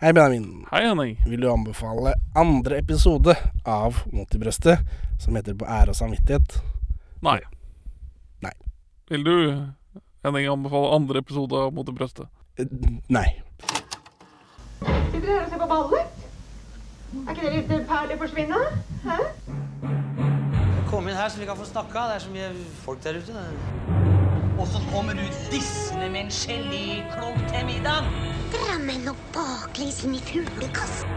Hei, Benjamin. Hei, Henning. Vil du anbefale andre episode av Mot i brøstet, som heter På ære og samvittighet? Nei. Nei. Vil du, Henning, anbefale andre episode av Mot i brøstet? Eh, Nei. Sitter dere her og ser på ballet? Er ikke dere ute perler forsvinne? Hæ? Kom inn her så vi kan få snakka. Det er så mye folk der ute. Og så kommer du dissende med en geléklump til middag. Drammen og baklengs inn i fuglekassen.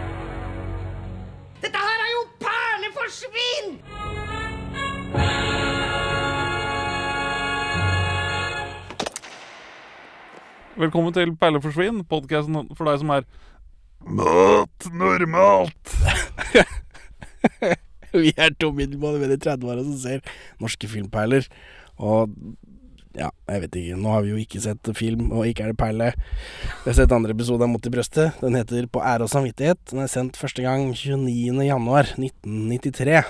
Dette her er jo perleforsvinn! Velkommen til Perleforsvinn, podkasten for deg som er Mat normalt. Vi er to middelmådige menn i 30-åra som ser norske filmperler. Og ja, jeg vet ikke. Nå har vi jo ikke sett film, og ikke er det perle. Vi har sett andre episode av Mot i brøstet. Den heter På ære og samvittighet. Den er sendt første gang 29. januar 1993.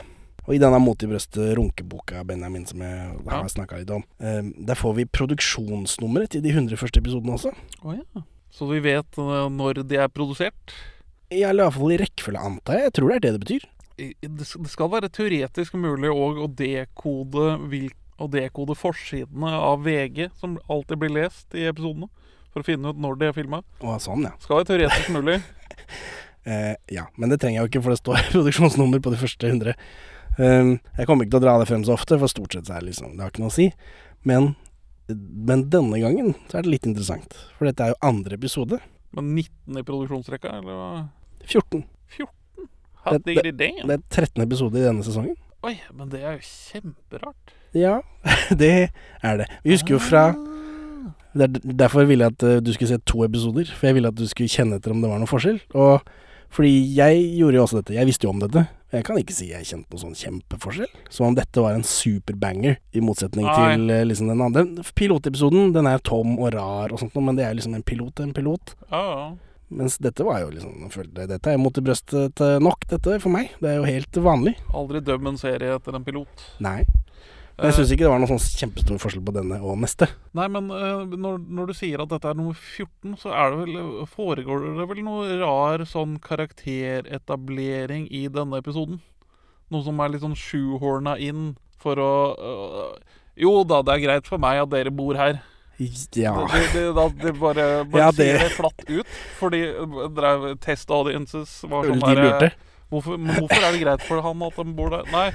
Og i denne Mot i brøstet runkeboka, Benjamin, som jeg har Ja. snakka litt om, eh, der får vi produksjonsnummeret til de 100 første episodene også. Oh, ja. Så vi vet eh, når de er produsert. Ja, eller iallfall i rekkefølge, antar jeg. Jeg tror det er det det betyr. Det skal være teoretisk mulig å dekode hvil- å dekode forsidene av VG, som alltid blir lest i episodene, for å finne ut når de er filma. Sånn, ja. Skal være teoretisk mulig. Eh, ja, men det trenger jeg jo ikke, for det står produksjonsnummer på de første 100. Um, jeg kommer ikke til å dra det frem så ofte, for stort sett så er det liksom Det har ikke noe å si. Men, men denne gangen så er det litt interessant, for dette er jo andre episode. Men 19 i produksjonsrekka, eller hva? 14. 14? Det- det- det, er 13 episode i denne sesongen. Oi, men det er jo kjemperart. Ja, det er det. Vi husker jo fra det er Derfor ville jeg at eh, du skulle se to episoder, for jeg ville at du skulle kjenne etter om det var noen forskjell. Og fordi jeg gjorde jo også dette, jeg visste jo om dette. Jeg kan ikke si jeg kjente noen sånn kjempeforskjell. Som om dette var en superbanger, i motsetning Ai. til eh, liksom den andre. Pilotepisoden, den er tom og rar og sånt men det er liksom en pilot en pilot. Ja. Mens dette var jo liksom følte, Dette er mot i brøstet nok, dette, for meg. Det er jo helt vanlig. Aldri døm en serie etter en pilot. Nei. Men jeg Eh, syns ikke det var noen sånn kjempestor forskjell på denne og neste. Nei, men eh, når, når du sier at dette er nummer 14, så er det vel, foregår det vel noe rar sånn karakteretablering i denne episoden? Noe som er litt sånn shoehorna inn for å øh, Jo da, det er greit for meg at dere bor her. Ja. Det, det, det, det bare, bare Ja, sier det flatt ut. Fordi test audiences var sånn De der. Hvorfor, hvorfor er det greit for han at de bor der? Nei.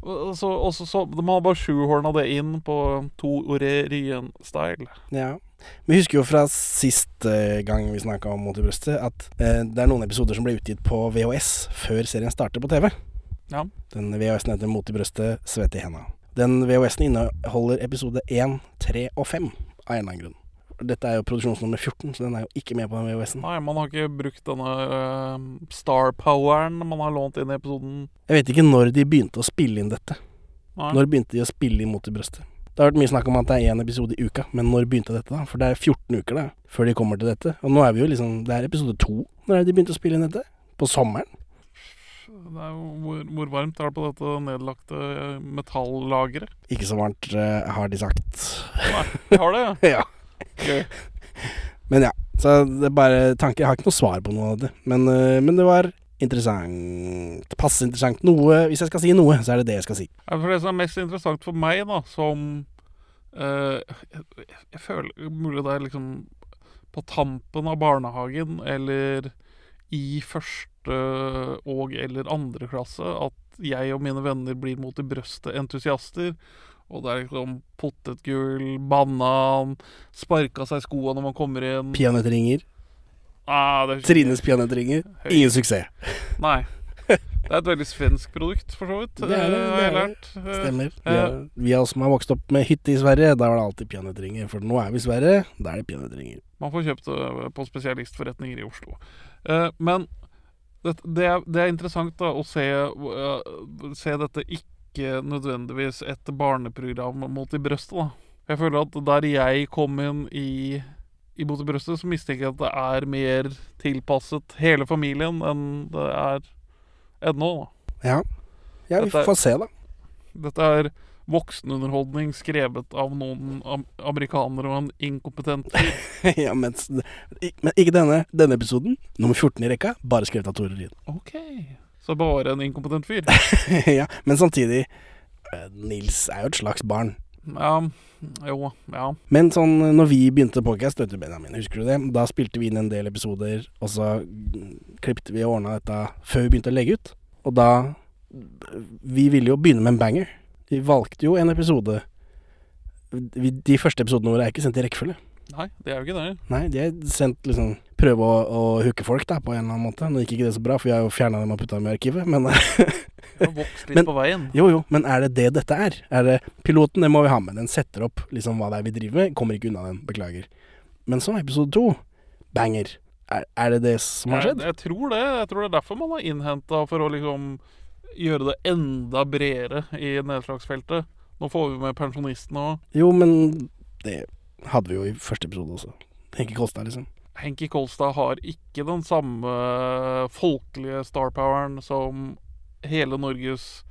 Så, også, så, de har bare sjuhorna det inn på Torerien-style. Ja. Vi husker jo fra sist eh, gang vi snakka om Mot i brøstet, at eh, det er noen episoder som ble utgitt på VHS før serien starter på TV. Ja. Den VHS-en heter Mot i brøstet, svett i henda. Den VHS-en inneholder episode 1, 3 og 5 av en eller annen grunn. Dette er jo produksjonsnummer 14, så den er jo ikke med på den VHS-en. Nei, man har ikke brukt denne uh, star-poweren man har lånt inn i episoden. Jeg vet ikke når de begynte å spille inn dette. Nei. Når begynte de å spille inn Mot i brøstet? Det har vært mye snakk om at det er én episode i uka, men når begynte dette, da? For det er 14 uker da, før de kommer til dette. Og nå er vi jo liksom Det er episode to. Når er det de begynte å spille inn dette? På sommeren? Det er hvor, hvor varmt er det på dette nedlagte øh, metallageret? Ikke så varmt, eh, har de sagt. Nei, de har det, ja. Men ja. Så det er bare tanker. Jeg har ikke noe svar på noe av det. Men, eh, men det var interessant. Passe interessant. Noe Hvis jeg skal si noe, så er det det jeg skal si. Ja, For det som er mest interessant for meg, da, som øh, jeg, jeg føler mulig det er liksom på tampen av barnehagen eller i første og eller andre klasse at jeg og mine venner blir mot i brøstet entusiaster. Og det er liksom potetgull, banan, sparka seg i skoa når man kommer inn. Peanøttringer. Ah, Trines peanøttringer. Ingen suksess. Nei. Det er et veldig svensk produkt, for så vidt. Det er det, eh, har jeg lært. Eh, Stemmer. Vi, eh, er, vi som har vokst opp med hytte i Sverige, da var det alltid peanøttringer. For nå er vi i Sverige, da er det peanøttringer. Man får kjøpt det på spesialistforretninger i Oslo. Eh, men det, det, er, det er interessant da å se, eh, se dette ikke nødvendigvis et barneprogram mot i brøstet. da. Jeg føler at der jeg kom inn i, i Mot i brøstet, så mistenker jeg at det er mer tilpasset hele familien enn det er ennå. da. Ja. ja, vi får se, da. Dette er voksenunderholdning skrevet av noen am amerikanere og en inkompetent ja, men, men ikke denne. Denne episoden, nummer 14 i rekka, bare skrevet av Tore Ryen. Ok. Så bare en inkompetent fyr. ja, men samtidig eh, Nils er jo et slags barn. Ja, jo, ja. Men sånn, når vi begynte du Benjamin, husker du det? Da spilte vi inn en del episoder, og så mm, klippte vi og ordna dette før vi begynte å legge ut. Og da Vi ville jo begynne med en banger. Vi valgte jo en episode De første episodene våre er ikke sendt i rekkefølge. Nei, det er jo ikke det. Nei, de er sendt liksom Prøve å, å hooke folk da, på en eller annen måte. Nå gikk ikke det så bra, for vi har jo fjerna dem og putta dem i arkivet, men vokst litt Men- på veien. Jo, jo, men er det det dette er? Er det Piloten, det må vi ha med. Den setter opp liksom hva det er vi driver med. Kommer ikke unna den, beklager. Men så episode to. Banger. Er, er det det som har Jeg, skjedd? jeg tror det. Jeg tror det er derfor man har innhenta for å liksom gjøre det enda bredere i nedslagsfeltet. Nå får vi med pensjonistene òg. Jo, men det hadde vi jo i første episode også. Det ikke kosta, liksom. Henki Kolstad har ikke den samme folkelige starpoweren som hele Norges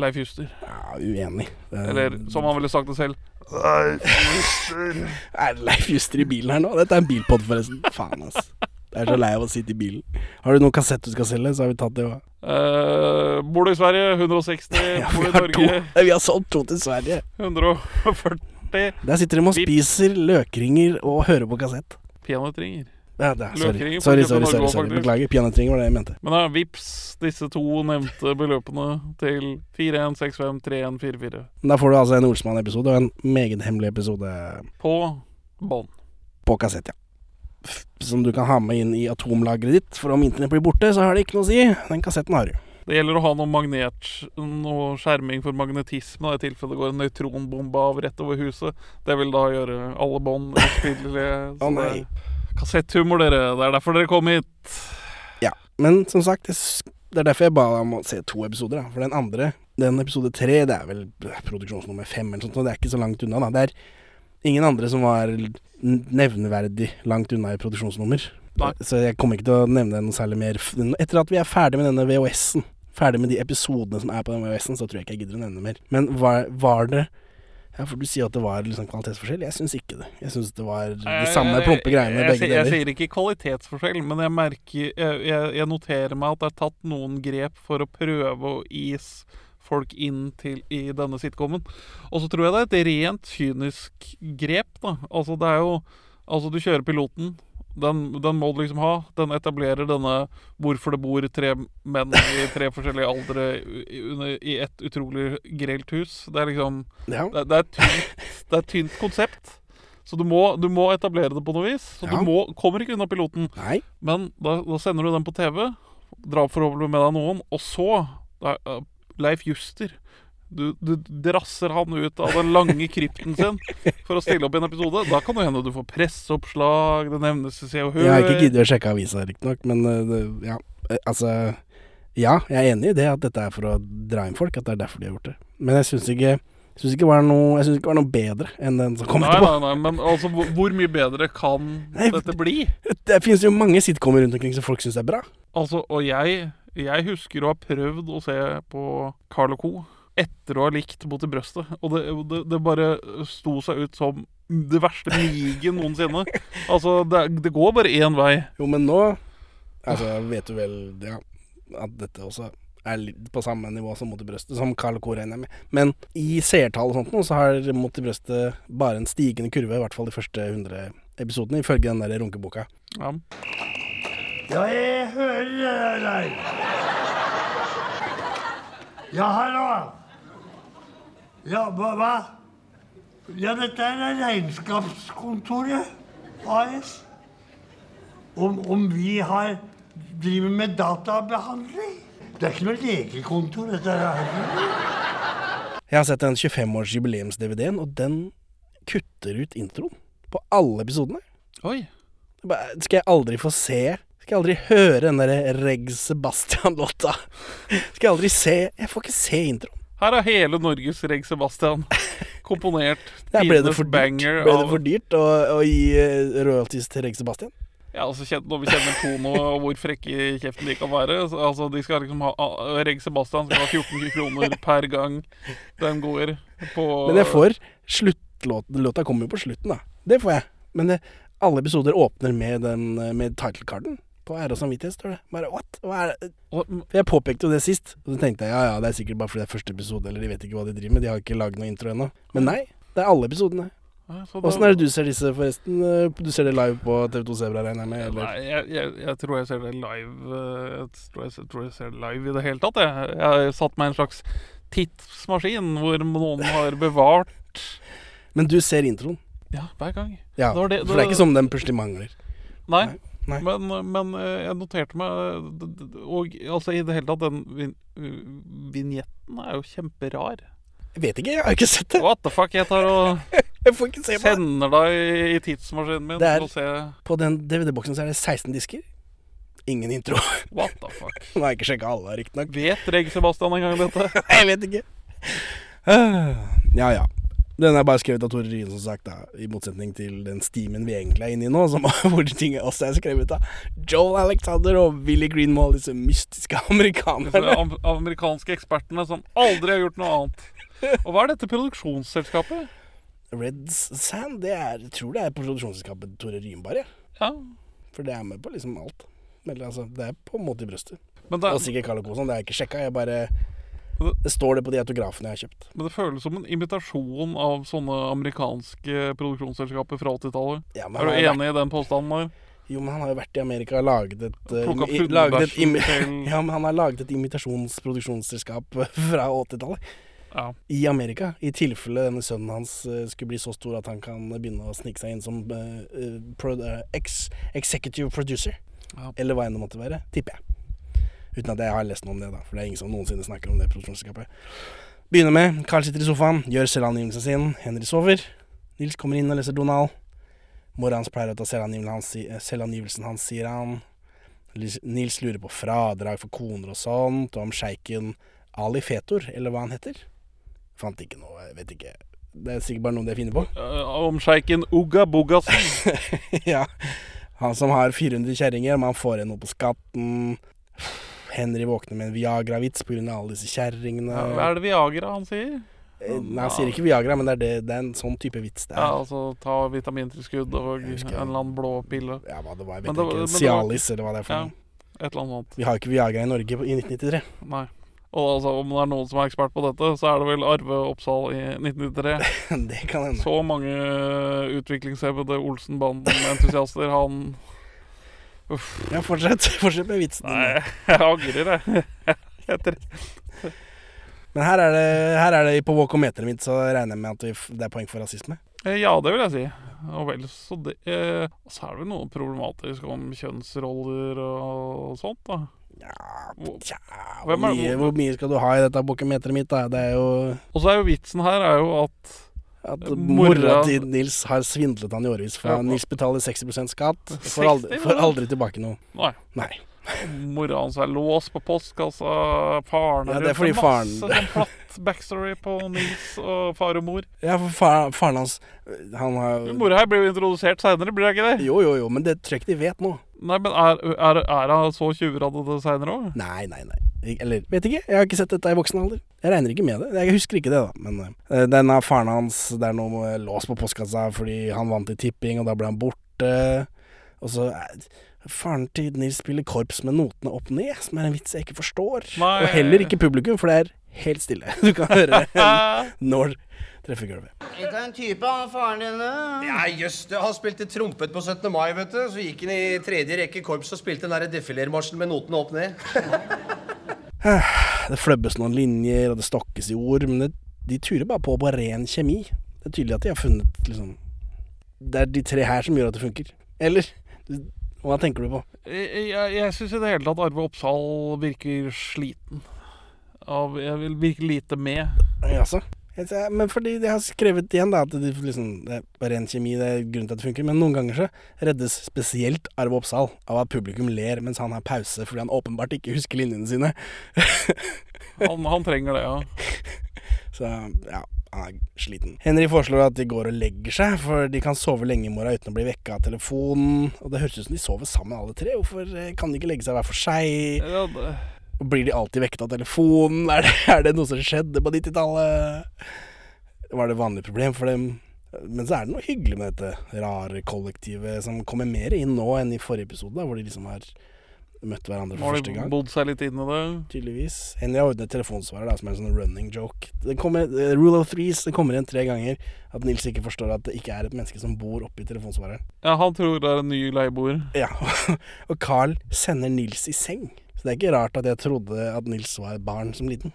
Leif Juster. Ja, uenig. Det- Eller som han ville sagt det selv. Er det Leif Juster i bilen her nå? Dette er en bilpod, forresten. Faen, ass. Jeg er så lei av å sitte i bilen. Har du noen kassett du skal selge, så har vi tatt det òg. Eh, bor du i Sverige? 160. Ja, bor vi i har to. Vi har solgt to til Sverige. 140. Der sitter de og spiser løkringer og hører på kassett. Peanøttringer. Ja, det er, sorry. Sorry, sorry, sorry, sorry. Beklager. Peanøttringer var det jeg mente. Men da, vips disse to nevnte beløpene til 41653144 Men Da får du altså en Olsmann-episode og en meget hemmelig episode på bånd. på kassett, ja. Som du kan ha med inn i atomlageret ditt, for om internett blir borte, så har det ikke noe å si. Den kassetten har du. Det gjelder å ha noe magnet, noe skjerming for magnetisme, i tilfelle det går en nøytronbombe av rett over huset. Det vil da gjøre alle bånd uspillelige. oh, nei. Kassetthumor, dere. Det er derfor dere kom hit. Ja. Men som sagt, det er derfor jeg ba deg om å se to episoder. Da. For den andre, den episode tre, det er vel produksjonsnummer fem eller sånt, og det er ikke så langt unna. Da. Det er ingen andre som var nevneverdig langt unna i produksjonsnummer. Nei. Så jeg kommer ikke til å nevne noe særlig mer. Etter at vi er ferdig med denne VHS-en, ferdig med de episodene som er på den VHS-en, så tror jeg ikke jeg gidder å nevne mer. Men var, var det Ja, for du sier at det var liksom kvalitetsforskjell. Jeg syns ikke det. Jeg syns det var de samme plumpe greiene jeg, jeg, begge deler. jeg sier ikke kvalitetsforskjell, men jeg merker jeg noterer meg at det er tatt noen grep for å prøve å is folk inn til i denne sitcomen. Og så tror jeg det er et rent kynisk grep, da. Altså, det er jo Altså, du kjører piloten. Den, den må du liksom ha. Den etablerer denne hvorfor det bor tre menn i tre forskjellige aldre i, i et utrolig grelt hus. Det er liksom Ja. det, det, er tynt, det er et tynt konsept. Så du må, du må etablere det på noe vis. Så Ja. du må, kommer ikke unna piloten. Nei. Men da, da sender du den på TV, drar forhåpentlig med deg noen, og så da, Leif Juster. Du, du drasser han ut av den lange krypten sin for å stille opp i en episode. Da kan det hende du får presseoppslag, det nevnes i Se og Hør. Jeg har ikke giddet å sjekke avisa, riktignok, men eh, det, ja. Eh, Altså Ja, jeg er enig i det, at dette er for å dra inn folk, at det er derfor de har gjort det. Men jeg syns ikke jeg syns ikke, det var noe- det bedre enn den som kom Nei, etterpå. nei, nei, men altså, hvor, hvor mye bedre kan Nei, dette bli? Det finnes jo mange sitcomer rundt omkring som folk syns er bra. Altså, og jeg, jeg husker å ha prøvd å se på Carl Co. etter å ha likt Mot i brøstet. Og det, det, det bare sto seg ut som det verste migen noensinne. Altså, det, det går bare én vei. Jo, men nå Altså, vet du vel ja, at dette også er litt på samme nivå som Mot i brøstet, som Carl Co. regner med. Men i seertall og sånt nå, så har Mot i brøstet bare en stigende kurve, i hvert fall de første 100 episodene, ifølge den der runkeboka. Ja. Ja, jeg hører deg. Ja, hallo. Ja, hva? hva? Ja, dette er Regnskapskontoret AS. Om, om vi har driver med databehandling? Det er ikke noe legekontor, dette her. Jeg har sett den 25-års jubileums-DVD-en, og den kutter ut introen på alle episodene. Oi. Det Skal jeg aldri få se Skal jeg aldri høre den der Reg Sebastian-låta? Skal jeg aldri se Jeg får ikke se introen. Her er hele Norges Reg Sebastian komponert. ja, ble det for dyrt, det for dyrt å, å gi eh, royalties til Reg Sebastian? Ja, altså Når vi kjenner Tono og hvor frekke i kjeften de kan være så, Altså, De skal liksom ha Reg Sebastian skal ha 14 kroner per gang den går på Men jeg får sluttlåten. Låta kommer jo på slutten, da. Det får jeg. Men det, alle episoder åpner med den eh, Med title-carden. På ære og samvittighet, står det. Bare what? Hva er det? For jeg påpekte jo det sist, og så tenkte jeg ja ja, det er sikkert bare fordi det er første episode, eller de vet ikke hva de driver med. De har ikke lagd noe intro ennå. Men nei, det er alle episodene. Åssen er det du ser disse, forresten? Eh, Du ser det live på TV2 Sebra, regner jeg med? Eller? Nei, jeg, jeg, jeg tror jeg ser det live eh, Jeg tror jeg, tror jeg ser det live i det hele tatt. Jeg, jeg har satt meg en slags tidsmaskin hvor noen har bevart Men du ser introen? Ja, hver gang. Ja, Det var det- for det er ikke som den plutselig mangler. Nei. Nei. Men, men eh, jeg noterte meg Og altså i det hele tatt, den vignetten er jo kjemperar. Jeg vet ikke, jeg har ikke sett det. What the fuck? Jeg tar og Jeg får ikke se sender deg i, tidsmaskinen min er- På den DVD-boksen så er det 16 disker. Ingen intro. What the fuck. Nå har jeg ikke sjekka alle, riktignok. Vet Reg Sebastian en gang dette? Jeg vet ikke. Ah, Ja ja. Den er bare skrevet av Tore Ryen, som sagt, da, i motsetning til den steamen vi egentlig er inne i nå, som, hvor ting også er skrevet av Joel Alexander og Willy Greenwall, disse mystiske amerikanerne. am amerikanske ekspertene som aldri har gjort noe annet. Og hva er dette produksjonsselskapet? Red Sand, det er, jeg tror det er produksjonsselskapet Tore Ryen, bare. Ja, For det er med på liksom alt. Eller, altså, det er på en måte i brøstet. men det, Og sikkert Carl Coson, det har jeg ikke sjekka. Jeg bare Det- står det på de autografene jeg har kjøpt. men det føles som en imitasjon av sånne amerikanske produksjonsselskaper fra 80-tallet. Ja, Er du enig vært... i den påstanden der? Jo, men han har jo vært i Amerika og laget et, eh, imi- laget et Ja, men han har laget et imitasjonsproduksjonsselskap fra 80-tallet. Ja. I Amerika. I tilfelle denne sønnen hans eh, skulle bli så stor at han kan begynne å snike seg inn som eh, eh, pro, uh, ex, executive producer. Ja. Eller hva enn det måtte være. Tipper jeg. Uten at jeg har lest noe om det, da. For det er ingen som noensinne snakker om det produksjonsselskapet. Begynner med Carl sitter i sofaen, gjør selvangivelsen sin. Henry sover. Nils kommer inn og leser Donald. Mora hans pleier å ta selvangivelsen hans, sier han. Nils lurer på fradrag for koner og sånt, og om sjeiken Ali Fetor, eller hva han heter. Fant ikke noe, jeg vet ikke. Det er sikkert bare noe de finner på. Uh, om sjeiken Uga Bogasen. ja. Han som har 400 kjerringer, men han får igjen noe på skatten. Henry våkner med en Viagra-vits pga. alle disse kjerringene. Ja, hva er det Viagra han sier? Eh, Nei, han sier ikke Viagra, men det er, det, det er en sånn type vits det Ja, er. altså ta vitamintilskudd og en eller annen blå pille. Ja, hva det var, jeg vet det ikke. Cialis, eller hva det er for Ja, noe. et eller annet sånt. Vi har ikke Viagra i Norge på- i 1993. Nei. Og altså, om det er noen som er ekspert på dette, så er det vel Arve Oppsal i 1993. det kan hende. Så mange utviklingshemmede Olsenbanden-entusiaster, han Uff. Ja, fortsett. Fortsett med vitsen. Nei, jeg angrer, jeg. Men her er, det, her er det på walkometeret mitt, så regner jeg med at vi, det er poeng for rasisme. Eh, Ja, det vil jeg si. Og vel, så det eh, Så er det vel noe problematisk om kjønnsroller og sånt, da. Ja, tja, hvor mye, hvor mye skal du ha i dette walkometeret mitt, da? Det er jo Og så er jo vitsen her er jo at at Mora- til Nils har svindlet han i årevis. For Ja, Nils betaler 60% skatt. Får aldri, får aldri tilbake noe. Nei. Nei. Mora hans er låst på postkassa. Faren Ja, det er fordi masse faren- sånn platt backstory på Nils og far og mor. Ja, for far, faren hans Han har Mora her blir jo introdusert seinere, blir det ikke det? Jo, jo, jo, men det tror jeg ikke de vet nå. Nei, men er, er, er hun så tjuvradete seinere òg? Nei, nei, nei. Eller, vet ikke. Jeg har ikke sett dette i voksen alder. Jeg regner ikke med det. Jeg husker ikke det, da. Men uh, den av faren hans, det er noe lås på postkassa fordi han vant i tipping, og da ble han borte. Og så uh, Faren til Nils spiller korps med notene opp ned, som er en vits jeg ikke forstår. Nei. Og heller ikke publikum, for det er helt stille. Du kan høre når treffer gulvet. Ikke en type, han faren din. Ja, jøss, han spilte trompet på 17. mai, vet du. Så gikk han i tredje rekke korps og spilte den der defilermarsjen med notene opp ned. Det flubbes noen linjer, og det stokkes i ord, men det, de turer bare på på ren kjemi. Det er tydelig at de har funnet liksom Det er de tre her som gjør at det funker. Eller? Hva tenker du på? Jeg, jeg, jeg syns i det hele tatt Arve Oppsal virker sliten. Av, jeg vil virke lite med. Jaså? Men fordi de har skrevet igjen da at de, liksom, det er ren kjemi, det er grunnen til at det funker. Men noen ganger så reddes spesielt Arve Oppsal av at publikum ler mens han har pause fordi han åpenbart ikke husker linjene sine. Han, han trenger det, ja. Så ja, han er sliten. Henry foreslår at de går og legger seg, for de kan sove lenge i morgen uten å bli vekka av telefonen. Og det høres ut som de sover sammen alle tre. Hvorfor eh, kan de ikke legge seg hver for seg? Ja, det, Blir de alltid vekket av telefonen? Er det, er det noe som skjedde på 90-tallet? Var det et vanlig problem for dem? Men så er det noe hyggelig med dette rare kollektivet som kommer mer inn nå enn i forrige episode, da, hvor de liksom har møtt hverandre for har første de gang. bodd seg litt inn i det. Tydeligvis. Henry har ordnet telefonsvarer da, som er en sånn running joke. Det kommer, eh, rule of threes det kommer igjen tre ganger at Nils ikke forstår at det ikke er et menneske som bor oppi telefonsvareren. Ja, han tror det er en ny leieboer. Ja, Og Carl sender Nils i seng. Så det er ikke rart at jeg trodde at Nils var et barn som liten.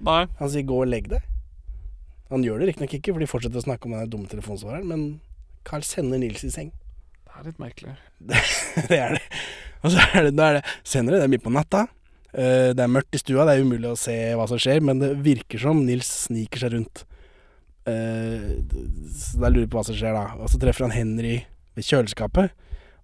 Nei. Han sier 'gå og legg deg'. Han gjør det riktignok ikke, for de fortsetter å snakke om den dumme telefonsvareren, men Carl sender Nils i seng. Det er litt merkelig. det er det. Og så er det, er det senere, det er midt på natta. Eh, det er mørkt i stua, det er umulig å se hva som skjer, men det virker som Nils sniker seg rundt. Eh, så da lurer jeg på hva som skjer da. Og så treffer han Henry ved kjøleskapet.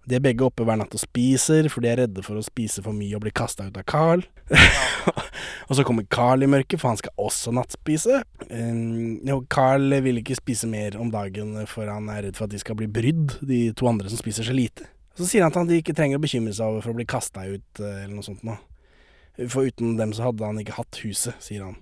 De er begge oppe hver natt og spiser, for de er redde for å spise for mye og bli kasta ut av Carl. og så kommer Carl i mørket, for han skal også nattspise. Um, og Carl vil ikke spise mer om dagen, for han er redd for at de skal bli brydd, de to andre som spiser så lite. Så sier han at han ikke trenger å bekymre seg over for å bli kasta ut, eh, eller noe sånt noe. For uten dem så hadde han ikke hatt huset, sier han.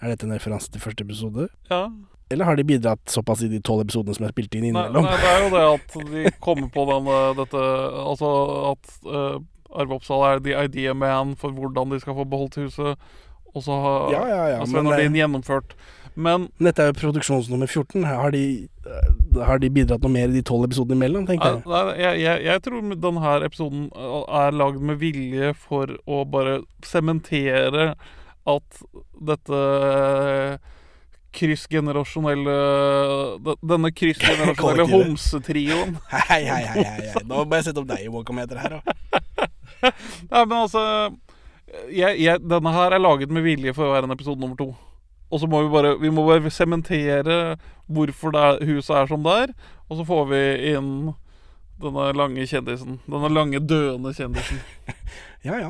Er dette en referanse til første episode? Ja. Eller har de bidratt såpass i de tolv episodene som er spilt inn Nei, innimellom? nei, det er jo det at de kommer på den, eh, dette Altså at uh, Arve Oppsal er the idea man for hvordan de skal få beholdt huset. Og så har Ja, ja, ja, Svein Nordin gjennomført. Men Dette er jo produksjonsnummer 14. Har de, eh, har de bidratt noe mer i de tolv episodene imellom, tenker Nei, jeg. nei, jeg, jeg, jeg tror denne episoden er lagd med vilje for å bare sementere at dette kryssgenerasjonelle de- Denne kryssgenerasjonelle homsetrioen Hei, hei, hei, hei, hei. Nå må jeg sette opp deg i walkometer her òg. Nei, men altså jeg, jeg, Denne her er laget med vilje for å være en episode nummer to. Og så må vi bare Vi må bare sementere hvorfor det huset er som det er. Og så får vi inn denne lange kjendisen. Denne lange, døende kjendisen. Ja, ja.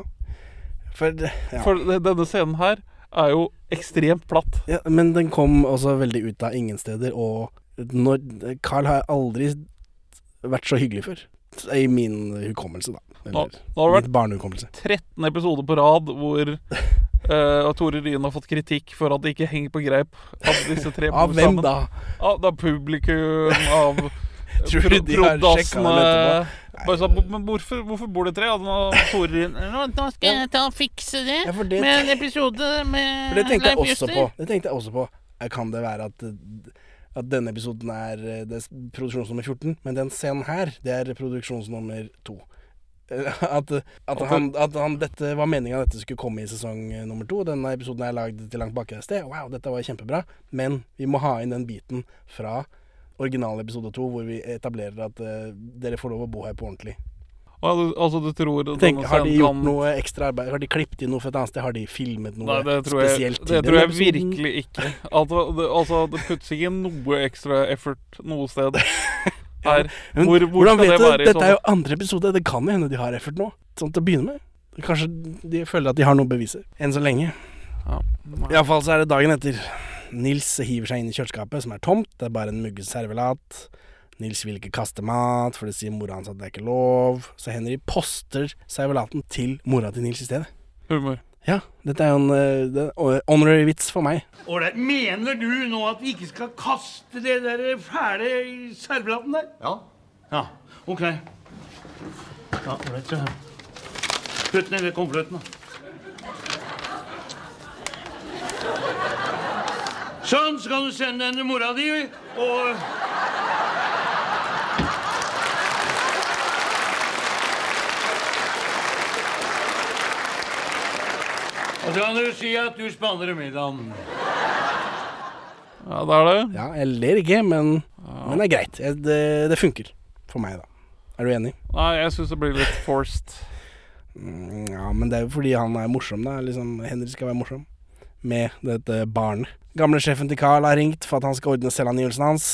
For, ja. For denne scenen her er jo ekstremt platt. ja. Men den kom også veldig ut av ingen steder, og når Carl har aldri vært så hyggelig før. I min hukommelse, da. Nå, Eller nå har det vært 13 episoder på rad hvor uh, Tore Ryen har fått kritikk for at det ikke henger på greip av disse tre Av hvem sammen. da? Av, av publikum, av Tror du de har sjekka? Bare sånn, men hvorfor, hvorfor bor det tre? Ja, nå Ryen Nå, nå skal jeg ta og fikse det Ja, det, med en episode med for det tenkte jeg Leif også Juster. på. Det tenkte jeg også på. Eh, Kan det være at, at denne episoden er, eh, er produksjonsnummer 14, men den scenen her, det er produksjonsnummer 2. At, at, han, at han, dette var meninga dette skulle komme i sesong eh, nummer to. Denne episoden er lagd til langt bak et sted. Wow, dette var kjempebra. Men vi må ha inn den biten fra original episode to, hvor vi etablerer at uh, dere får lov å bo her på ordentlig. Altså, du tror Tenk, har de gjort noe ekstra arbeid? Har de klippet inn noe fra et annet sted? Har de filmet noe Nei, det jeg, spesielt det tror jeg virkelig ikke. Altså, det, altså, det puttes ikke noe ekstra effort noe sted her. Hvor, hvor hvordan vet det du? Dette sånn er jo andre episode. Det kan jo hende de har effort nå. Sånn til å begynne med. Kanskje de føler at de har noen beviser. Enn så lenge. Ja. Iallfall så er det dagen etter. Nils hiver seg inn i kjøleskapet, som er tomt. Det er bare en muggen servelat. Nils vil ikke kaste mat, for det sier mora hans at det er ikke lov. Så Henry poster servelaten til mora til Nils i stedet. Humor. Ja, dette er jo en eh, det er en honorary vits for meg. Ålreit, mener du nå at vi ikke skal kaste det der fæle servelaten der? Ja. Ja, OK. Ja, ålreit, så Putt ned i konvolutten, da. Sånn, så kan du sende den til mora di, og Og så kan du si at du spanner middagen. Ja, det er det. Ja, jeg ler ikke, men, men det er greit. Jeg, det, det funker for meg, da. Er du enig? Nei, jeg syns det blir litt forced. Mm, Ja, men det er jo fordi han er morsom, da. Liksom, Henry skal være morsom. Med dette barnet. Gamle sjefen til Carl har ringt for at han skal ordne selvangivelsen hans.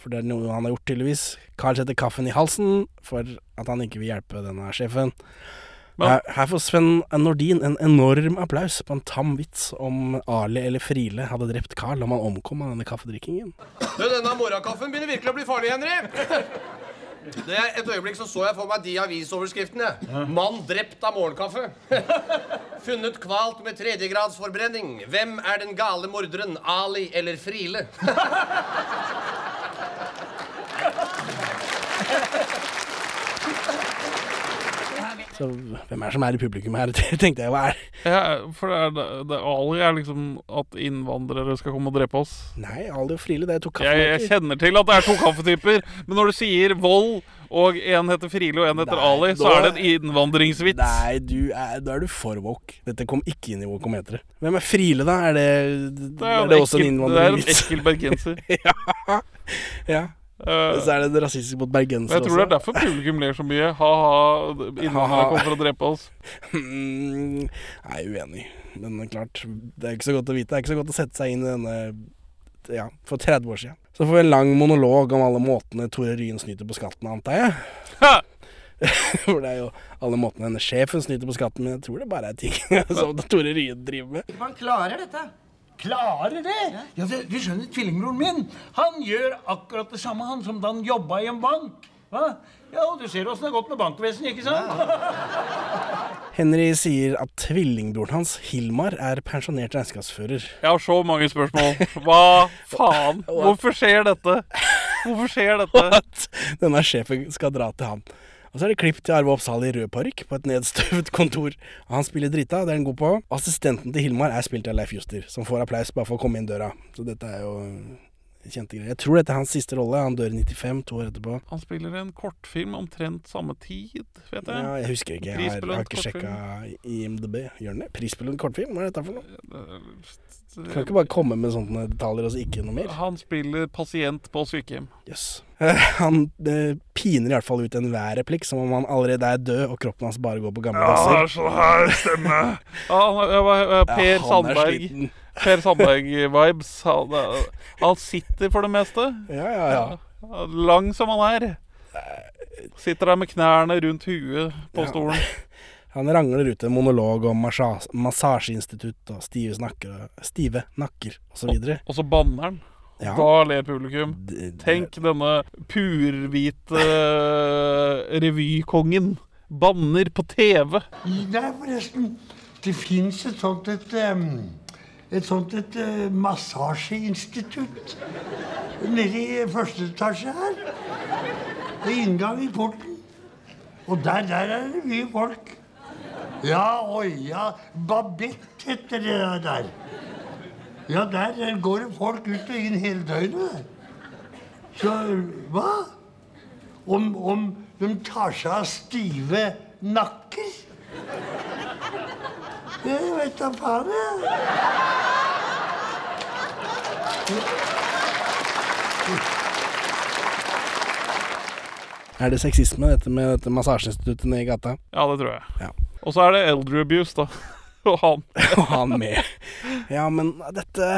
For det er noe han har gjort, tydeligvis. Carl setter kaffen i halsen for at han ikke vil hjelpe denne sjefen. Her, her får Sven Nordin en enorm applaus på en tam vits om Ali eller Friele hadde drept Carl om han omkom av denne kaffedrikkingen. Du, denne morgenkaffen begynner virkelig å bli farlig, Henry. Det Et øyeblikk så så jeg for meg de avisoverskriftene. 'Mann drept av morgenkaffe'. Funnet kvalt med tredjegradsforbrenning. Hvem er den gale morderen? Ali eller Friele? Så hvem er det som er i publikum her, tenkte jeg. Hva er Ja, for det er, det, Ali er liksom at innvandrere skal komme og drepe oss. Nei, Ali og Friele, det er to Jeg, jeg kjenner til at det er to kaffetyper, men når du sier vold, og en heter Friele og en heter Nei, Ali, så da- er det en innvandringsvits. Nei, du er, da er du for woke. Dette kom ikke inn i wokometeret. Hvem er Friele, da? Er det, Det er, er en det også en innvandringsvits? det er en ekkel bergenser. ja. ja. Eh, Så er det rasistisk mot bergensere også. jeg tror det er derfor publikum ler så mye. Ha-ha, innvandrere kommer for å drepe oss. Mm, Jeg er uenig. Men klart, det er ikke så godt å vite. Det er ikke så godt å sette seg inn i denne Ja, for 30 år siden. Så får vi en lang monolog om alle måtene Tore Ryen snyter på skatten, antar jeg. Ha! For det er jo alle måtene denne sjefen snyter på skatten, men jeg tror det bare er ting som Tore Ryen driver med. Man klarer dette. Klarer det? Ja, det, Du skjønner, tvillingbroren min, han gjør akkurat det samme han som da han jobba i en bank. Hva? Ja, og Du ser åssen det har gått med bankvesenet, ikke sant? Henry sier at tvillingbroren hans, Hilmar, er pensjonert regnskapsfører. Jeg har så mange spørsmål. Hva faen? Hvorfor skjer dette? Hvorfor skjer dette? At denne sjefen skal dra til han. Og så er det klipp til Arve Oppsal i rød parykk på et nedstøvet kontor. Han spiller drita, det er han god på. Assistenten til Hilmar er spilt av Leif Juster, som får applaus bare for å komme inn døra. Så dette er jo kjente greier. Jeg tror dette er hans siste rolle. Han dør i 95, to år etterpå. Han spiller en kortfilm omtrent samme tid, vet jeg. Ja, jeg husker ikke. Jeg har, jeg har ikke sjekka IMDb. Gjør den det? Prisbelønt kortfilm? Hva er dette for noe? Kan ikke bare komme med sånne detaljer og så ikke noe mer. Han spiller pasient på sykehjem. Jøss. Yes. Han eh, piner i hvert fall ut enhver replikk, som om han allerede er død og kroppen hans bare går på gamle gasser. sånn her stemme. Ja, Per Ja, er Sandberg. Per Sandberg-vibes. Han, eh, han sitter for det meste. Ja, ja, ja. Ja, Lang som han er. Sitter der med knærne rundt huet på Ja. Han rangler ut en monolog om massasje- massasjeinstitutt og stive snakker, stive nakker osv. Og så banner han. Ja. Da ler publikum. Tenk denne purhvite eh, revykongen. Banner på TV. Nei, forresten. Det fins et sånt et Et sånt et eh, massasjeinstitutt nede i første etasje her. Ved inngang i porten. Og der, der er det mye folk. Ja, oi, ja. Babette heter det der. Ja, der, der går det folk ut og inn hele døgnet. Så hva? Om, om de tar seg av stive nakker? Jeg vet da faen, jeg. Er det sexisme, dette med dette massasjeinstituttet nede i gata? Ja, det tror jeg. Ja. Og så er det elder abuse, da. Og han. Og han med. Ja, men dette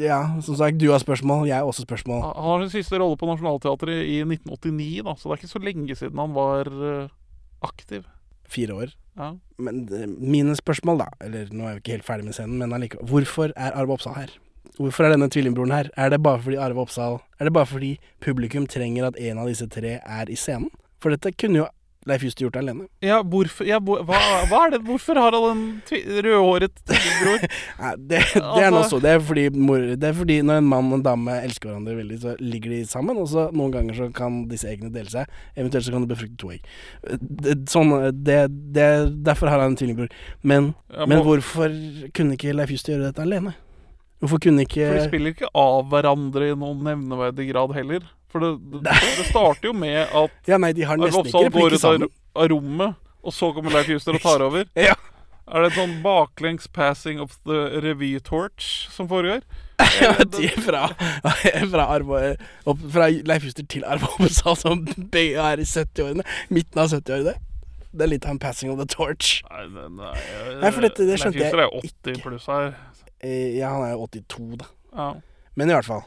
Ja, som sagt, du har spørsmål, jeg har også spørsmål. Han har sin siste rolle på Nationaltheatret i 1989, da, så det er ikke så lenge siden han var eh, aktiv. Fire år. Ja. Men eh, mine spørsmål, da Eller nå er vi ikke helt ferdig med scenen, men allikevel. Hvorfor er Arve Oppsal her? Hvorfor er denne tvillingbroren her? Er det bare fordi Arve Oppsal Er det bare fordi publikum trenger at en av disse tre er i scenen? For dette kunne jo Leif Juster gjort det alene. Ja, hvorfor ja, hva, hva er det Hvorfor har han en rødhåret tvillingbror? Nei, det, det er noe Altså- så. Det er, fordi mor, det er fordi når en mann og en dame elsker hverandre veldig, så ligger de sammen, og så noen ganger så kan disse eggene dele seg. Eventuelt så kan de befrukte to egg. Det, sånn, det, derfor har han en tvillingbror. Men, må... men hvorfor kunne ikke Leif Juster gjøre dette alene? Hvorfor kunne ikke For de spiller ikke av hverandre i noen nevneverdig grad heller. For det, det, det starter jo med at Ja, nei, de har nesten ikke går ut av, av rommet, og så kommer Leif Juster og tar over. Ja. Er det en sånn baklengs passing of the revy torch som foregår? Ja, de fra, fra, Arvo, opp, fra Leif Juster til Arve Oppsal, som begge er i 70-årene. Midten av 70-årene. Det er litt av en passing of the torch. Nei, nei, nei, Nei, for dette- det Leif skjønte jeg Juster er 80 pluss her. Eh, Ja, han er jo 82, da. Ja. Men i hvert fall.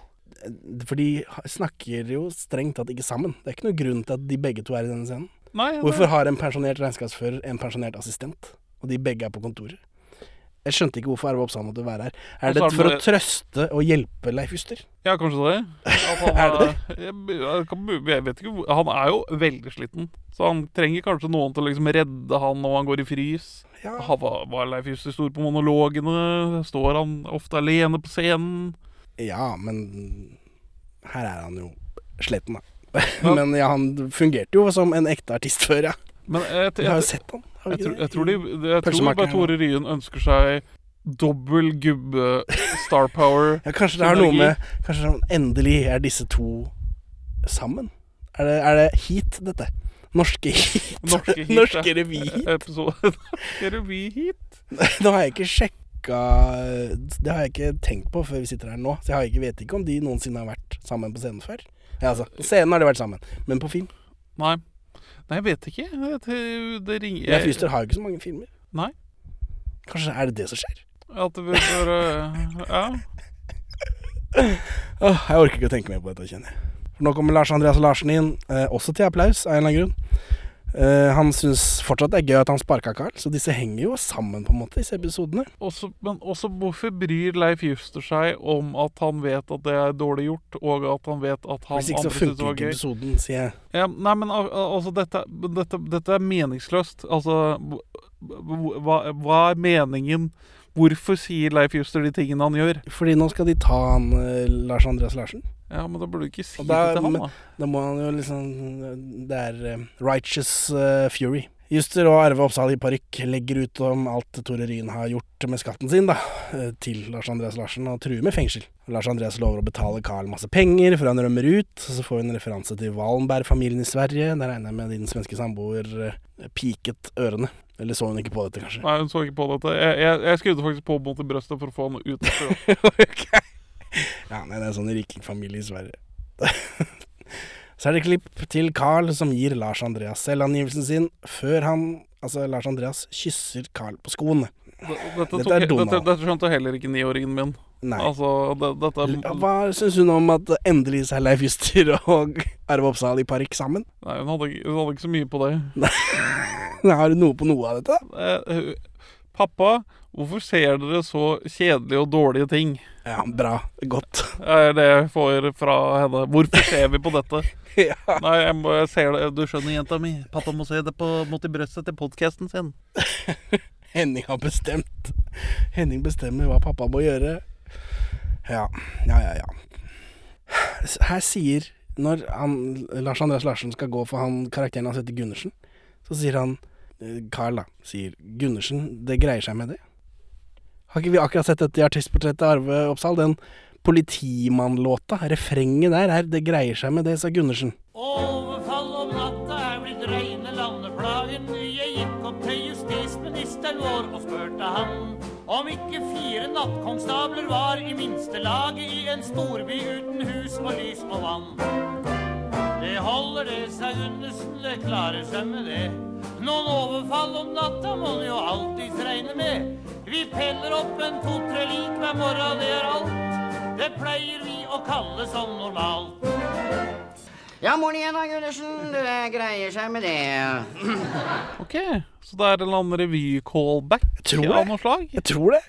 For de snakker jo strengt tatt ikke sammen. Det er ikke noen grunn til at de begge to er i denne scenen. Nei, Hvorfor har en pensjonert regnskapsfører en pensjonert assistent, og de begge er på kontoret? Jeg skjønte ikke hvorfor Arve Oppsal måtte være her. Er det er det for å trøste og hjelpe Leif Juster? Ja, kanskje det. Han Er det det? jeg, jeg vet ikke Han er jo veldig sliten, så han trenger kanskje noen til å liksom redde han når han går i frys. Ja. Han var, var Leif Juster stor på monologene? Står han ofte alene på scenen? Ja, men her er han jo sletten, da. Men ja, han fungerte jo som en ekte artist før, ja. Men jeg, Vi jeg, har jo sett han. Jeg, jeg, tror, jeg tror, de, jeg tror bare Tore Ryen ønsker seg dobbel gubbe star power. Ja, kanskje det har noe med Kanskje endelig er disse to sammen? Er det, er det Heat, dette? Norske Heat? Norske heat, Norske revy-heat? Episode revy-heat. Nå har jeg ikke sjekka Det har jeg ikke tenkt på før vi sitter her nå. Så jeg har ikke, vet ikke om de noensinne har vært sammen på scenen før. Ja, altså, på scenen har de vært sammen, men på film Nei. Nei, jeg vet ikke. Det, det ringer Leif Juster har jo ikke så mange filmer. Nei. Kanskje er det det som skjer? At det blir Ja. Oh, jeg orker ikke å tenke mer på dette, kjenner jeg. For nå kommer Lars Andreas Larsen inn, eh, også til applaus, av en eller annen grunn. Eh, han syns fortsatt det er gøy at han sparka Carl, så disse henger jo sammen, på en måte, disse episodene. Også, men også hvorfor bryr Leif Juster seg om at han vet at det er dårlig gjort, og at han vet at han Hvis ikke så funker ikke episoden, sier jeg. Ja, nei, men al- al- altså, dette, dette, dette er meningsløst. Altså, hv- hv- hva, hva er meningen? Hvorfor sier Leif Juster de tingene han gjør? Fordi nå skal de ta han eh, Lars Andreas Larsen. Ja, men da burde du ikke si det til han, da. Da må han jo liksom Det er eh, righteous uh, fury. Juster og Arve Oppsal i parykk legger ut om alt Tore Ryen har gjort med skatten sin, da, eh, til Lars Andreas Larsen, og truer med fengsel. Lars Andreas lover å betale Carl masse penger før han rømmer ut. Så får vi en referanse til Wallenberg-familien i Sverige. Der regner jeg med din svenske samboer piket ørene. Eller så hun ikke på dette, kanskje? Nei, hun så ikke på dette. Jeg, jeg, jeg skrudde faktisk på mot i brøstet for å få han ut. okay. Ok. Ja, nei, det er sånn rikingfamilie i Sverige. Så er det klipp til Carl som gir Lars Andreas selvangivelsen sin før han, altså Lars Andreas, kysser Carl på skoene. Dette, Dette er dette, Donald. dette skjønte heller ikke niåringen min. Nei. Altså, det, dette er Hva syns hun om at endelig er Leif Juster og Arve Oppsal i parykk sammen? Nei, hun hadde, hun hadde ikke så mye på det. Har du noe på noe av dette? Pappa, hvorfor ser dere så kjedelige og dårlige ting? Ja, bra. Godt. er det jeg får fra henne. Hvorfor ser vi på dette? ja. Nei, jeg, må, jeg ser det. Du skjønner, jenta mi. Pappa må se det på, mot i brøstet til podkasten sin. Henning har bestemt. Henning bestemmer hva pappa må gjøre. Ja, ja, ja. ja. Her sier Når han, Lars Andreas Larsen skal gå for han karakteren hans heter Gundersen, så sier han Carl da, sier Gundersen, det greier seg med det. Har ikke vi akkurat sett dette i artistportrettet Arve Oppsal? Den politimannlåta, refrenget der er 'Det greier seg med det', sa Gundersen. Overfall om natta er blitt reine landeplagen. Jeg gikk opp til justisministeren vår og spurte han om ikke fire nattkonstabler var i minste laget i en storby uten hus og lys og vann. Det holder det, seg Gundersen, det klarer seg med det. Noen overfall om natta må en jo alltids regne med. Vi peller opp en to-tre lik hver morgen, det er alt. Det pleier vi å kalle som normalt. Ja, morgen igjen da, Gundersen. Det greier seg med det. Ok, så det er en eller annen revy-callback tror av noe slag? Jeg tror det.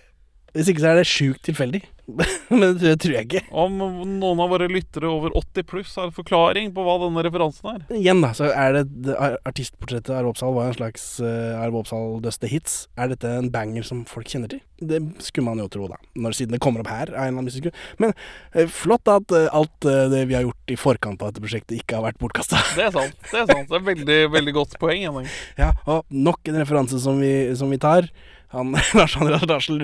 Hvis ikke så er det sjukt tilfeldig. Men det tror jeg ikke. Om noen av våre lyttere over 80 pluss har forklaring på hva denne referansen er. Igjen da, så er det, det artistportrettet Arve Oppsal var en slags uh, Arve Oppsal Does Hits. Er dette en banger som folk kjenner til? Det skulle man jo tro, da. Når siden det kommer opp her. av en eller annen grunn. Men uh, flott at uh, alt uh, det vi har gjort i forkant av dette prosjektet, ikke har vært bortkasta. Det er sant. Det er sant. Det er veldig, veldig godt poeng. Henning. Ja, og nok en referanse som vi, som vi tar. Han, Lars Andreas Larsen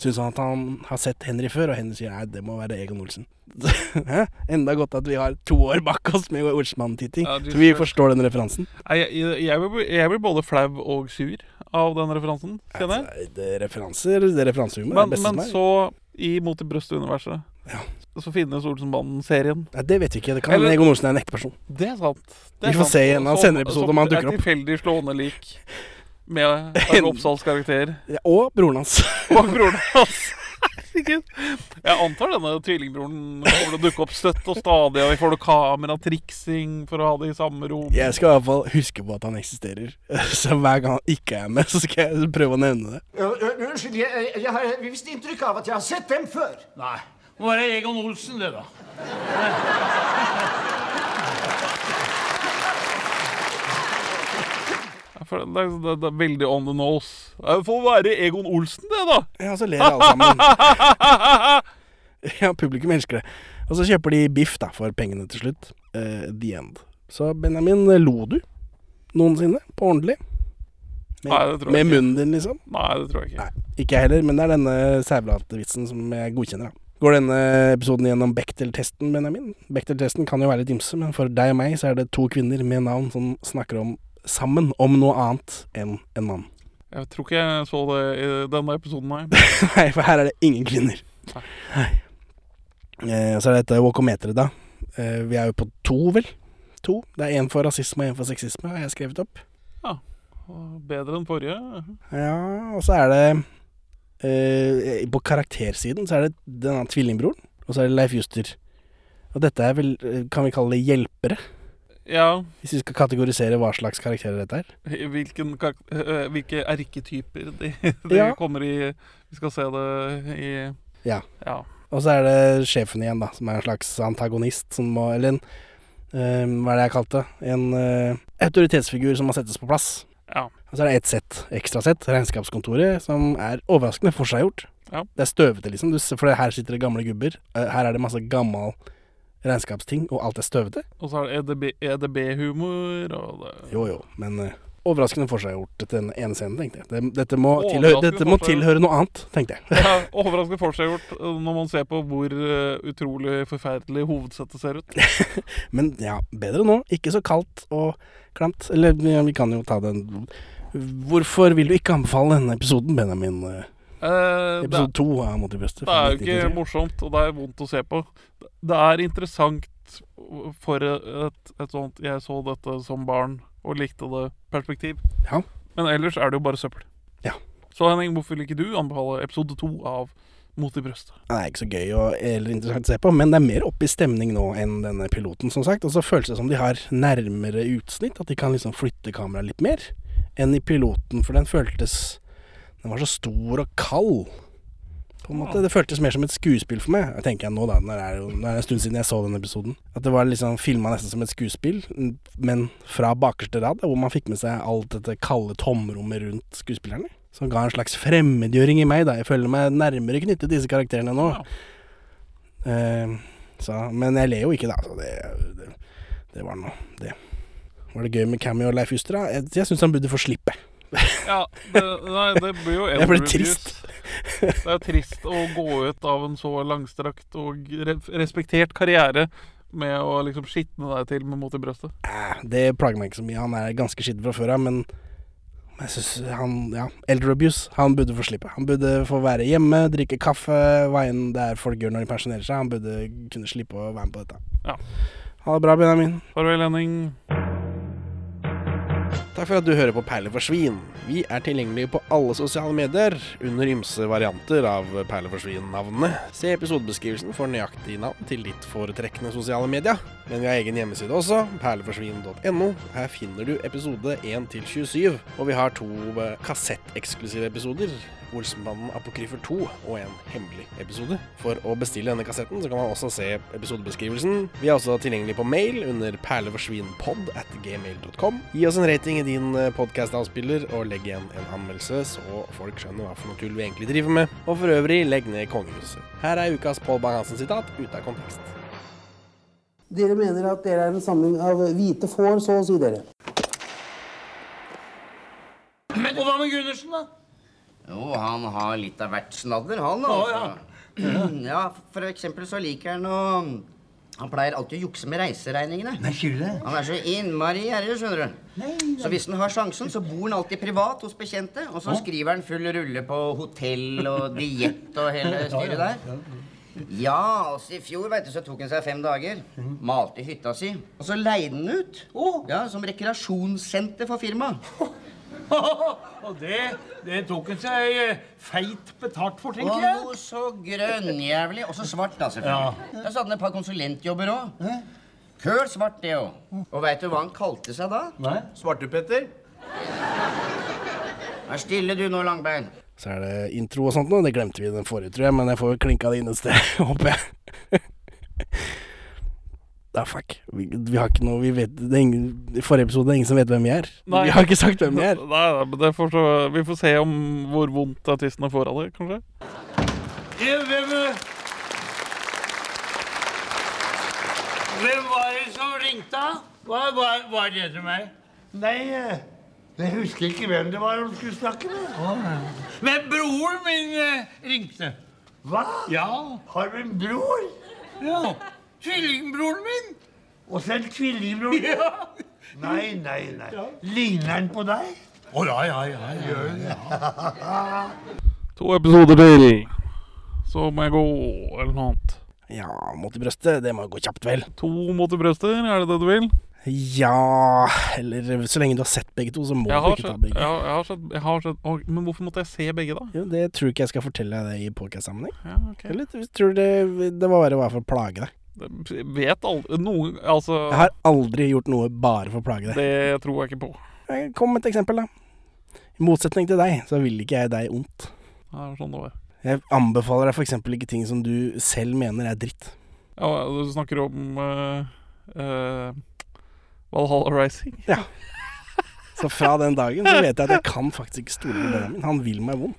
syns at han har sett Henry før, og Henry sier nei, det må være Egon Olsen. Enda godt at vi har to år bak oss med Olsmann-titting, Ja, så vi forstår den referansen. Jeg, jeg, jeg, blir, både flau og sur av den referansen, kjenner jeg. Det er referanser, det er referansehumor. Men, men så, i Mot i brøstet-universet, så finnes Olsenbanden-serien. Nei, det vet vi ikke. Det kan Eller- Egon Olsen er en ekte person. Det er sant. Det er Vi får sant. se i en av senere episoder om han dukker Som opp. er tilfeldig slående lik med Arve Oppsals karakter. Ja, og broren hans. Og broren hans. Jeg antar denne tvillingbroren kommer til å dukke opp støtt og stadig. Og vi får noe kameratriksing for å ha det i samme rom. Jeg skal i hvert fall huske på at han eksisterer. Så hver gang han ikke er med, så skal jeg prøve å nevne det. Unnskyld, jeg, jeg har visst inntrykk av at jeg har sett dem før. Nei. Nå er det Egon Olsen, det, da. Jeg føler Det er, det, det er veldig on the nose. Det får være Egon Olsen, det, da. Ja, så ler alle sammen. Ja, publikum elsker det. Og så kjøper de biff da, for pengene til slutt. Uh, the end. Så Benjamin, lo du noensinne? På ordentlig? Med, Nei, det tror jeg med ikke. munnen din, liksom? Nei, det tror jeg ikke. Ikke jeg heller, men det er denne sævlatvitsen som jeg godkjenner. da. Går denne episoden gjennom Bechdel-testen, Benjamin? Bechdel-testen kan jo være litt ymse, men for deg og meg så er det to kvinner med navn som snakker om sammen om noe annet enn en mann. Jeg tror ikke jeg så det i denne episoden, nei. Nei, for her er det ingen kvinner. Nei. Eh, så er det dette walkometeret, da. Eh, vi er jo på to, vel? To. Det er én for rasisme og én for sexisme, har jeg skrevet opp. Ja. Bedre enn forrige. Ja, og så er det eh, På karaktersiden så er det denne tvillingbroren, og så er det Leif Juster. Og dette er vel eh, Kan vi kalle det hjelpere? Ja. Hvis vi skal kategorisere hva slags karakterer dette er. Hvilken, hvilke erketyper de, de Ja. kommer i Vi skal se det i Ja. Ja. Og så er det sjefen igjen, da, som er en slags antagonist som må Eller en uh, Hva er det jeg kalte det? En uh, autoritetsfigur som må settes på plass. Ja. Og så er det ett sett, ekstra sett, Regnskapskontoret, som er overraskende forseggjort. Ja. Det er støvete, liksom. Du, for her sitter det gamle gubber. Eh, Her er det masse gammel regnskapsting, og alt er støvete. Og så er det E EDB EDB-humor og det Jo, jo, men uh, overraskende forseggjort til den ene scenen, tenkte jeg. Det, dette må, tilhøre, dette må tilhøre noe annet, tenkte jeg. ja, Overraskende forseggjort øh, når man ser på hvor uh, utrolig forferdelig hovedsettet ser ut. Men ja, bedre nå. Ikke så kaldt og klamt. Eller ja, vi kan jo ta den Hvorfor vil du ikke anbefale denne episoden, Benjamin? Det, Episode to av Mot i brøstet. det er jo ikke morsomt, og det er vondt å se på. Det er interessant for et, et sånt 'jeg så dette som barn og likte det' perspektiv. Ja. Men ellers er det jo bare søppel. Ja. Så Henning, hvorfor vil ikke du anbefale episode to av Mot i brøstet? Det er ikke så gøy og eller interessant å se på, men det er mer oppe i stemning nå enn denne piloten, som sagt. Og så føles det som de har nærmere utsnitt, at de kan liksom flytte kameraet litt mer enn i piloten, for den føltes Den var så stor og kald. På en måte, Det føltes mer som et skuespill for meg, tenker jeg nå, da. Nå er det en stund siden jeg så den episoden. At det var liksom filma nesten som et skuespill, men fra bakerste rad, hvor man fikk med seg alt dette kalde tomrommet rundt skuespillerne. Som ga en slags fremmedgjøring i meg, da. Jeg føler meg nærmere knyttet til disse karakterene nå. Eh, så, men jeg ler jo ikke, da. Så det, det, det var noe Det Var det gøy med Cammy og Leif Juster? Jeg, jeg syns han burde få slippe. Ja, det, nei, det blir jo Jeg ble trist. Det er jo trist å gå ut av en så langstrakt og respektert karriere med å liksom skitne deg til med mot i brøstet. Eh, Det plager meg ikke så mye. Han er ganske skitten fra før av, men jeg syns han Ja, elder abuse. Han burde få slippe. Han burde få være hjemme, drikke kaffe, hva enn det er folk gjør når de pensjonerer seg. Han burde kunne slippe å være med på dette. Ja. Ha det bra, Benjamin. Farvel, Henning. Takk for at du hører på Perler for svin. Vi er tilgjengelige på alle sosiale medier under ymse varianter av Perler for svin-navnene. Se episodebeskrivelsen for nøyaktig navn til ditt foretrekkende sosiale media. Men vi har egen hjemmeside også, perleforsvin.no. Her finner du episode 1 til 27, og vi har to eh, kassetteksklusive episoder. Olsenbanden Apokryfer 2 og en hemmelig episode. For å bestille denne kassetten så kan man også se episodebeskrivelsen. Vi er også tilgjengelig på mail under perleforsvinpod at gmail.com. Gi oss en rating i din podkast-avspiller, og legg igjen en anmeldelse, så folk skjønner hva for noe tull vi egentlig driver med. Og for øvrig, legg ned kongehuset. Her er ukas Pål Bang-Hansen-sitat ute av kontekst. Dere mener at dere er en samling av hvite får, så å si dere. Men og hva med Gundersen, da? Jo, han har litt av hvert snadder, han. altså. Oh, ja, for eksempel så liker han å Han pleier alltid å jukse med reiseregningene. Nei, det? Han er så innmari gjerrig, skjønner du. Så hvis han har sjansen, så bor han alltid privat hos bekjente. Og så skriver han full rulle på hotell og diett og hele styret der. Ja, altså i fjor vet du, så tok han seg fem dager. Malte hytta si. Og så leide han ut. Ja, Som rekreasjonssenter for firmaet. Og det, det tok han seg eh, feit betalt for, tenker jeg. Og så grønnjævlig. Og så svart, da, selvfølgelig. da satte han et par konsulentjobber òg. Køl svart, det òg. Og veit du hva han kalte seg da? Nei. Svartepetter. Vær stille du nå, Langbein. Så er det intro og sånt nå. Det glemte vi i den forrige, tror jeg, men jeg får klinka det inn et sted, håper jeg. Da, fuck. Vi, vi har ikke noe Vi vet det er ingen, I forrige episode er ingen som vet hvem vi er. Nei. Vi har ikke sagt hvem vi er. Nei, nei, men det får så, vi får se om hvor vondt artistene får av det, kanskje. Ja, hvem Hvem var det som ringte? Hva var, var det til meg? Nei, eh, jeg husker ikke hvem det var hun skulle snakke med. Men broren min eh, ringte. Hva? Ja. Har du en bror? ja. Tvillingbroren min. Og selv tvillingbroren? tvillingbror? Ja. Nei, nei, nei. Ligner han på deg? Å ja, ja, ja. ja. To episoder til, så må jeg gå, eller noe annet. Ja, mot i brøstet. Det må gå kjapt, vel. To mot i brøstet, er det det du vil? Ja Eller så lenge du har sett begge to, så må du ikke ta begge. jeg har, jeg har sett, jeg har sett og, Men hvorfor måtte jeg se begge, da? Jo, det tror ikke jeg skal fortelle deg i podcast-sammenheng. Ja, ok Eller tror det, det var bare var for å plage deg. Jeg Vet aldri Noen Altså Jeg har aldri gjort noe bare for å plage deg. Det tror jeg ikke på. Kom med et eksempel, da. I motsetning til deg, så vil ikke jeg deg ondt. Det er sånn det var. Jeg anbefaler deg f.eks. ikke ting som du selv mener er dritt. Ja, du snakker om uh, uh, Valhalla Rising? Ja. Så fra den dagen så vet jeg at jeg kan faktisk ikke stole på Benjamin. min. Han vil meg vondt.